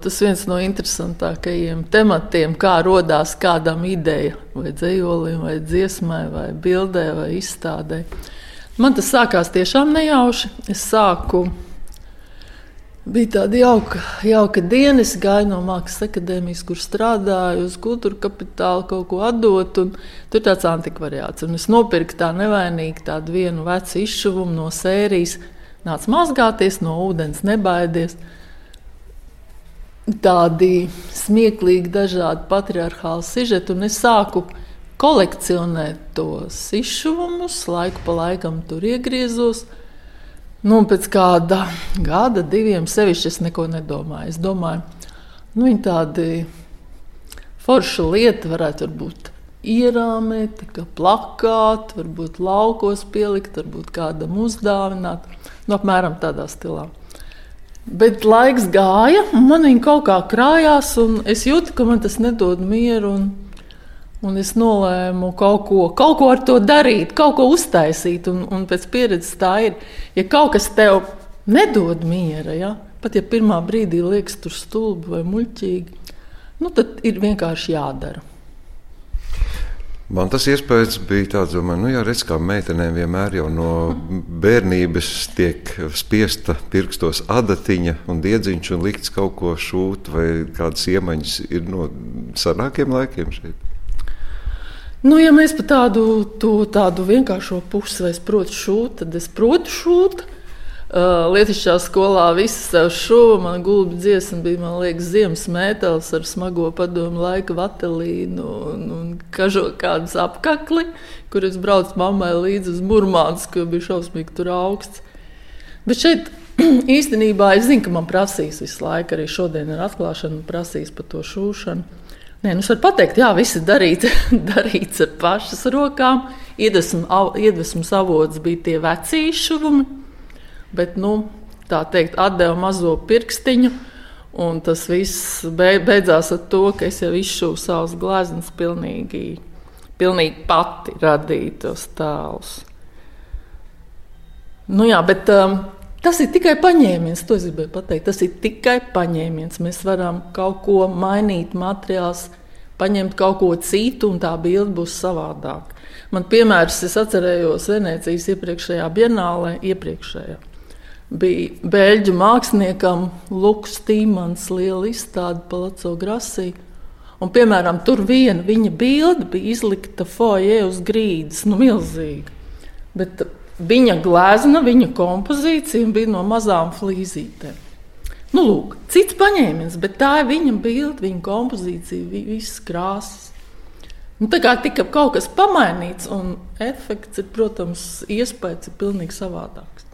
Tas viens no interesantākajiem tematiem, kā radās kādam ideja, vai dzējolim, vai dziesmai, vai bildē, vai izstādē. Man tas sākās tiešām nejauši. Es sāku, bija tāda jauka, jauka diena, es gāju no Mākslas akadēmijas, kur strādāju uz kultūra kapitāla kaut ko atdot. Tur tāds antikvariāts. Un es nopirku tā nevainīgi tādu vienu vecu izšuvumu no sērijas. Nāc mazgāties no ūdens, nebaidies tādi smieklīgi, dažādi patriarchāli sižeti, un es sāku kolekcionēt tos izšuvumus, laiku pa laikam tur iegriezos. Nu, pēc kāda gada, diviem sevišķi es neko nedomāju. Es domāju, nu, viņi tādi forši lieta varētu būt ierāmēt, kā plakāti, varbūt laukos pielikt, varbūt kādam uzdāvināt. Nu, apmēram tādā stilā. Bet laiks gāja, un man viņa kaut kā krājās, un es jūtu, ka man tas nedod mieru. Un, un es nolēmu kaut ko, kaut ko ar to darīt, kaut ko uztaisīt. Un, un pēc pieredzes tā ir, ja kaut kas tev nedod miera, ja? pat ja pirmā brīdī liekas tur stulbi vai muļķīgi, nu, tad ir vienkārši jādara. Man tas iespējas bija tāds, ka, nu, jā, redz, kā meitenēm vienmēr jau no bērnības tiek spiesta pirkstos adatiņa un diedziņš un likts kaut ko šūt, vai kādas iemaņas ir no senākiem laikiem šeit. Nu, ja mēs par tādu, to, tādu vienkāršo pusi, vai es protu šūt, tad es protu šūt. Lietišķā skolā viss sev šuva, man gulbi dziesma bija, man liekas, ziemas mētelis ar smago padomu laika vatelīnu un, un kažo kādus apkakli, kur es braucu mammai līdzi uz Murmāns, ka bija šausmīgi tur augsts. Bet šeit īstenībā es zinu, ka man prasīs visu laiku, arī šodien ir atklāšana, prasīs par to šūšanu. Nē, nu, es varu pateikt, jā, viss ir darīt, darīts ar pašas rokām. Iedvesmas avots bija tie veci izšuvumi bet nu, tā teikt, atdeva mazo pirkstiņu. Un tas viss beidzās ar to, ka es jau izšuvu savus glezniecības, pilnīgi, pilnīgi pati radīju tos tēlus. Nu, jā, bet um, tas ir tikai paņēmiens. To es gribēju pateikt. Tas ir tikai paņēmiens. Mēs varam kaut ko mainīt, materiāls, paņemt kaut ko citu, un tā bilde būs savādāka. Man piemērs, es atcerējos Venecijas iepriekšējā bienālē, iepriekšējā bija beļģu māksliniekam Lukas Tīmans, liela izstāde Palaco Grasī. Un, piemēram, tur viena viņa bilde bija izlikta foijē uz grīdas, nu, milzīga. Bet viņa glezna, viņa kompozīcija bija no mazām flīzītēm. Nu, lūk, cits paņēmiens, bet tā ir viņa bilde, viņa kompozīcija, visas krāsas. Nu, tā kā tika kaut kas pamainīts, un efekts ir, protams, iespējas ir pilnīgi savādāks.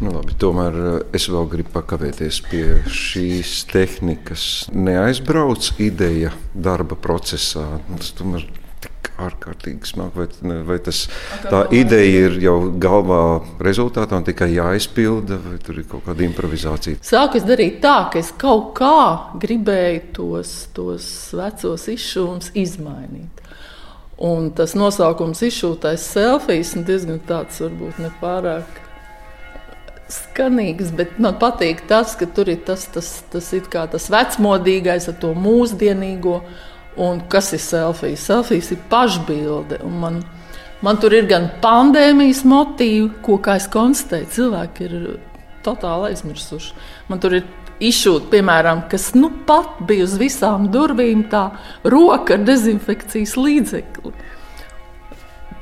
Nu, labi, tomēr eh, es vēl gribu pakavēties pie šīs tehnikas. Neaizbrauc ideja darba procesā. Nu, tas tomēr tik ārkārtīgi smagi. Vai, vai tas, tā ideja ir jau galvā rezultātā un tikai jāizpilda, vai tur ir kaut kāda improvizācija? Sāku es darīt tā, ka es kaut kā gribēju tos, tos vecos izšūmus izmainīt. Un tas nosaukums izšūtais selfijas ir diezgan tāds, varbūt nepārāk skanīgs, bet man patīk tas, ka tur ir tas, tas, tas, tas vecmodīgais ar to mūsdienīgo. Un kas ir selfijas? Selfijas ir pašbilde. Man, man tur ir gan pandēmijas motīvi, ko, kā es konstatēju, cilvēki ir totāli aizmirsuši. Man tur ir izšūta, piemēram, kas nu pat bija uz visām durvīm, tā roka ar dezinfekcijas līdzekli.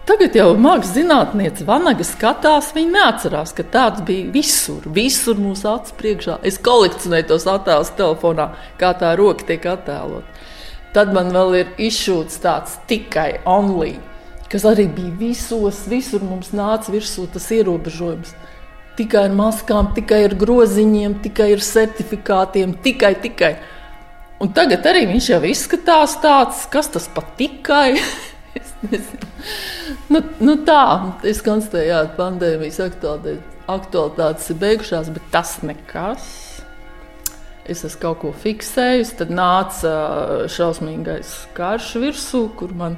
Tagad jau zinātniece Vanaga skatās, viņa neatcerās, ka tāds bija visur, visur mūsu acu priekšā. Es kolekcionēju tos attēlus telefonā, kā tā roka tiek attēlot. Tad man vēl ir izšūts tāds tikai only, kas arī bija visos, visur mums nāca virsū tas ierobežojums. Tikai ar maskām, tikai ar groziņiem, tikai ar certifikātiem, tikai, tikai. Un tagad arī viņš jau izskatās tāds, kas tas pat tikai. nu, nu tā, es konstatēju, ka pandēmijas aktualitātes ir beigušās, bet tas nekas. Es esmu kaut ko fiksējis, tad nāca šausmīgais karš virsū, kur man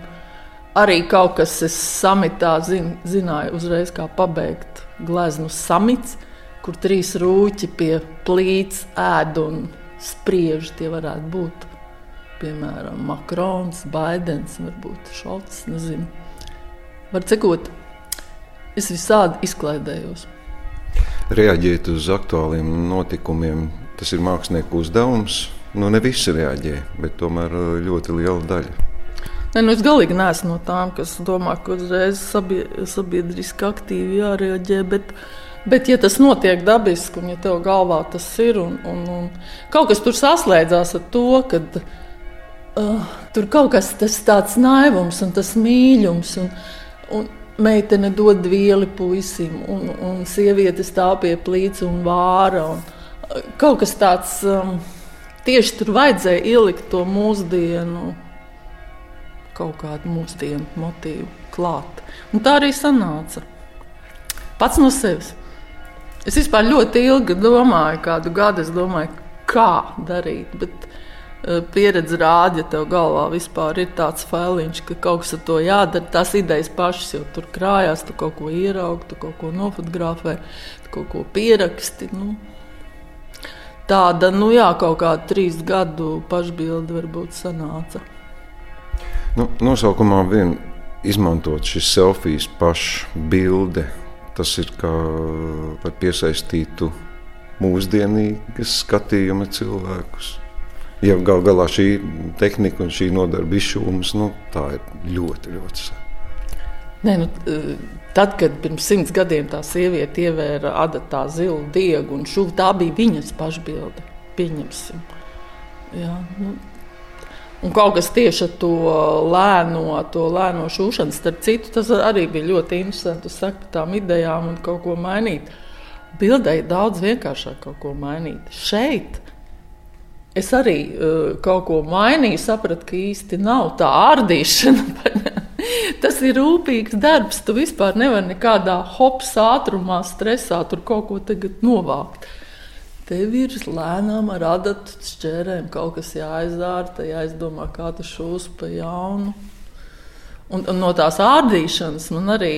arī kaut kas samitā zin, zināja uzreiz, kā pabeigt gleznu samits, kur trīs rūķi pie plīts ēd un spriež, tie varētu būt piemēram Makrons, Baidens, varbūt Šalts. Nezinu. Var cikot, es visādi izklaidējos. Reaģēt uz aktuāliem notikumiem, tas ir mākslinieku uzdevums. Nu, ne visi reaģē, bet tomēr uh, ļoti liela daļa. Ne, nu es galīgi neesmu no tām, kas domā, ka uzreiz sabie, sabiedriski aktīvi jārēģē. Bet, bet, ja tas notiek dabiski, un ja tev galvā tas ir, un, un, un kaut kas tur saslēdzās ar to, ka uh, tur kaut kas tāds naivums un tas mīlums. Un, un, Meitene dod vieli puisim, un, un sieviete stāv pie plīts un vāra. Un, uh, kaut kas tāds. Um, tieši tur vajadzēja ielikt to mūsdienu, kaut kādu mūsdienu motīvu klāt. Un tā arī sanāca. Pats no sevis. Es vispār ļoti ilgi domāju, kādu gadu es domāju, kā darīt. Bet pieredze rāda, ja tev galvā vispār ir tāds failiņš, ka kaut kas ar to jādara. Tās idejas pašas jau tur krājās, tu kaut ko ieraugi, tu kaut ko nofotografē, tu kaut ko pieraksti. Nu, tāda, nu jā, kaut kāda trīs gadu pašbilde varbūt sanāca. Nu, nosaukumā vien izmantot šis selfijas pašbilde, tas ir kā lai piesaistītu mūsdienīgas skatījuma cilvēkus. Ja gal galā šī tehnika un šī nodarbe izšūmas, nu, tā ir ļoti, ļoti sena. Nē, nu, tad, kad pirms simts gadiem tā sieviete ievēra adatā zilu diegu un šuvu, tā bija viņas pašbilde. Pieņemsim. Jā, nu, Un kaut kas tieši ar to lēno, to lēno šūšanu, starp citu, tas arī bija ļoti interesanti. Jūs sakat par tām idejām un kaut ko mainīt. Bildē ir daudz vienkāršāk kaut ko mainīt. Šeit es arī uh, kaut ko mainīju, sapratu, ka īsti nav tā ārdīšana. Tas ir rūpīgs darbs. Tu vispār nevari nekādā hops ātrumā, stresā tur kaut ko novākt. Tev ir lēnām ar adatu šķērēm kaut kas jāizārta, jāizdomā, kā tu šūs pa jaunu. Un, un no tās ārdīšanas man arī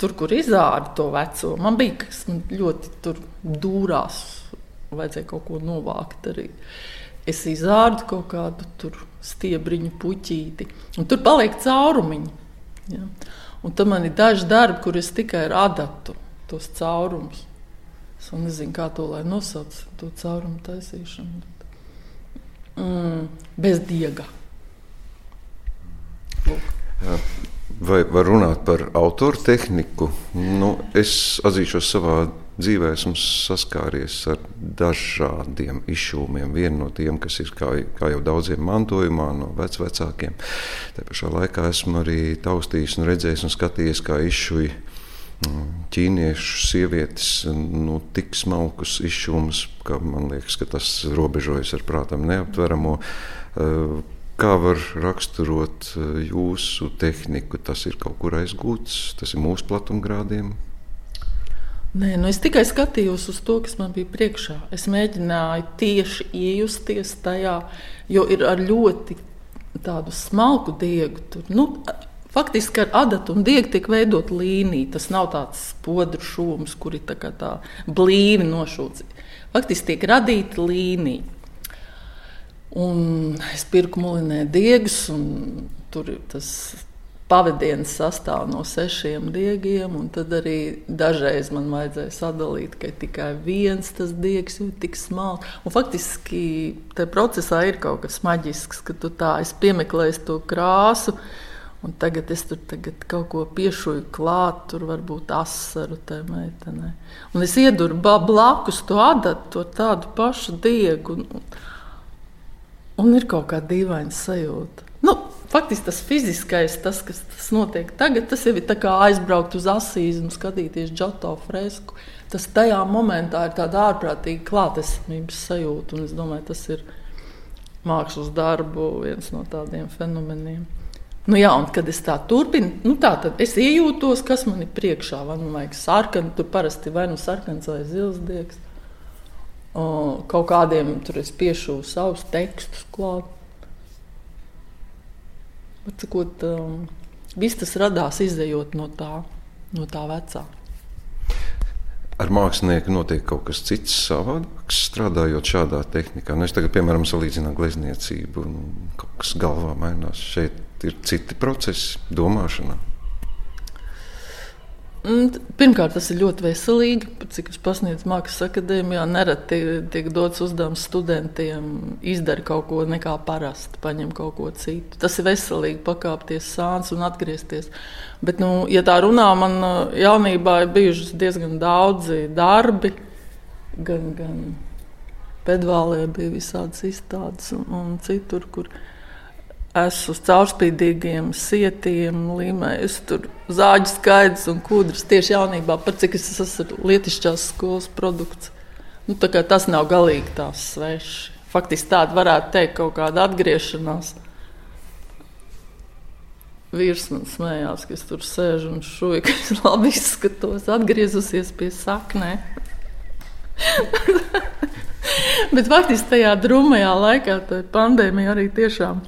tur, kur izārta to veco, man bija kas man ļoti tur dūrās, vajadzēja kaut ko novākt arī. Es izārdu kaut kādu stiebriņu puķīti, un tur paliek caurumiņi. Ja? Un tam man ir daži darbi, kur es tikai ar adatu tos caurumus. Es nezinu, kā to nosauc, to caurumu taisīšanu. Mm, bez diega. Lūk. Vai var runāt par autoru tehniku? Nu, es atzīšos savā dzīvē esmu saskāries ar dažādiem izšūmiem. Viena no tiem, kas ir kā, kā jau daudziem mantojumā no vecākiem. Tā pašā laikā esmu arī taustījis un redzējis un skatījies, kā izšuja mm, ķīniešu sievietes nu, tik smalkus izšūmus, ka man liekas, ka tas robežojas ar prātam neaptveramo. Eh, kā var raksturot eh, jūsu tehniku? Tas ir kaut kur aizgūts, tas ir mūsu platumgrādiem. Nē, nu es tikai skatījos uz to, kas man bija priekšā. Es mēģināju tieši iejusties tajā, jo ir ar ļoti tādu smalku diegu. Tur, nu, faktiski ar adatu un diegu tiek veidot līnija. Tas nav tāds podru šūms, kur ir tā, tā blīvi nošūts. Faktiski tiek radīta līnija. Un es pirku mulinē diegus, un tur ir tas pavadienas sastāv no sešiem diegiem, un tad arī dažreiz man vajadzēja sadalīt, ka tikai viens tas diegs ir tik smalks. Un faktiski tajā procesā ir kaut kas maģisks, ka tu tā piemeklēsi to krāsu. Un tagad es tur tagad kaut ko piešuju klāt, tur varbūt asaru tajā meitenē. Un es ieduru blakus to adatu, to tādu pašu diegu. Un, un ir kaut kāda dīvaina sajūta. Faktiski tas fiziskais, tas, kas tas notiek tagad, tas jau ir kā aizbraukt uz asīzi un skatīties džoto fresku. Tas tajā momentā ir tāda ārprātīga klātesamības sajūta. Es domāju, tas ir mākslas darbu viens no tādiem fenomeniem. Nu, jā, un kad es tā turpinu, nu, tā, tad es iejūtos, kas man ir priekšā. Vai nu vajag sarkanu, tur parasti vai nu sarkans vai zils diegs. Kaut kādiem tur es piešuvu savus tekstus klāt. Cikot, um, viss tas radās izējot no tā, no tā vecā. ar mākslinieku notiek kaut kas cits, savādāks, strādājot šādā tehnikā. Nu, es tagad, piemēram, salīdzinu glezniecību, un kaut kas galvā mainās. Šeit ir citi procesi, domāšanā. Pirmkārt, tas ir ļoti veselīgi. Cik es pasniedzu Mākslas akadēmijā, nereti tiek dots uzdevums studentiem izdarīt kaut ko nekā parasti, paņemt kaut ko citu. Tas ir veselīgi, pakāpties sāns un atgriezties. Bet, nu, ja tā runā, man uh, jaunībā ir bijuši diezgan daudzi darbi, gan, gan pedālē bija visādas izstādes un, un citur, kur esmu uz caurspīdīgiem sietiem, līmējis tur zāģu skaidrs un kūdras tieši jaunībā, par cik es esmu lietišķās skolas produkts. Nu, tas nav galīgi tās sveši. Faktiski tāda varētu teikt kaut kāda atgriešanās. Vīrs man smējās, ka es tur sēžu un šūju, ka es labi izskatos, atgriezusies pie saknē. Bet faktiski tajā drūmajā laikā, tā pandēmija arī tiešām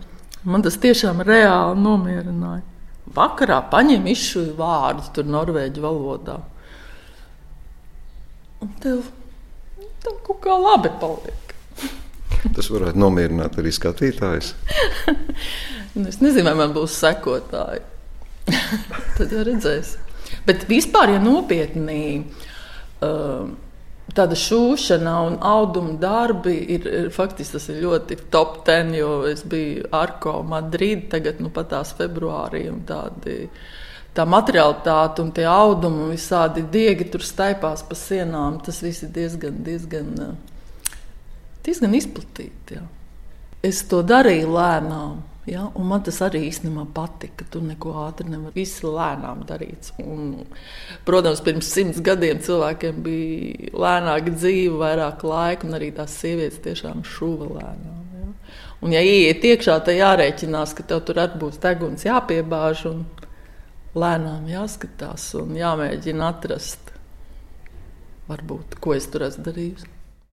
Man tas tiešām reāli nomierināja. Vakarā paņēma izšuju vārdu tur norvēģu valodā. Un tev, tev kaut kā labi paliek. Tas varētu nomierināt arī skatītājus. Es nezinu, vai man būs sekotāji. Tad jau redzēs. Bet vispār, ja nopietni, uh, Tāda šūšana un auduma darbi ir, ir faktiski tas ir ļoti top ten, jo es biju Arko Madrid, tagad nu pat tās februārī un tādi. Tā materiālitāte un tie audumi un visādi diegi tur staipās pa sienām, tas viss ir diezgan, diezgan, diezgan izplatīti. Jā. Es to darīju lēnām. Ja? Un man tas arī īstenībā patika. Tur neko ātri nevar. Viss lēnām darīts. Un, protams, pirms simts gadiem cilvēkiem bija lēnāka dzīve, vairāk laika, un arī tās sievietes tiešām šuva lēnām. Ja? Un, ja ieiet iekšā, tad jārēķinās, ka tev tur arī būs deguns jāpiebāž un lēnām jāskatās un jāmēģina atrast, varbūt, ko es tur esmu darījusi.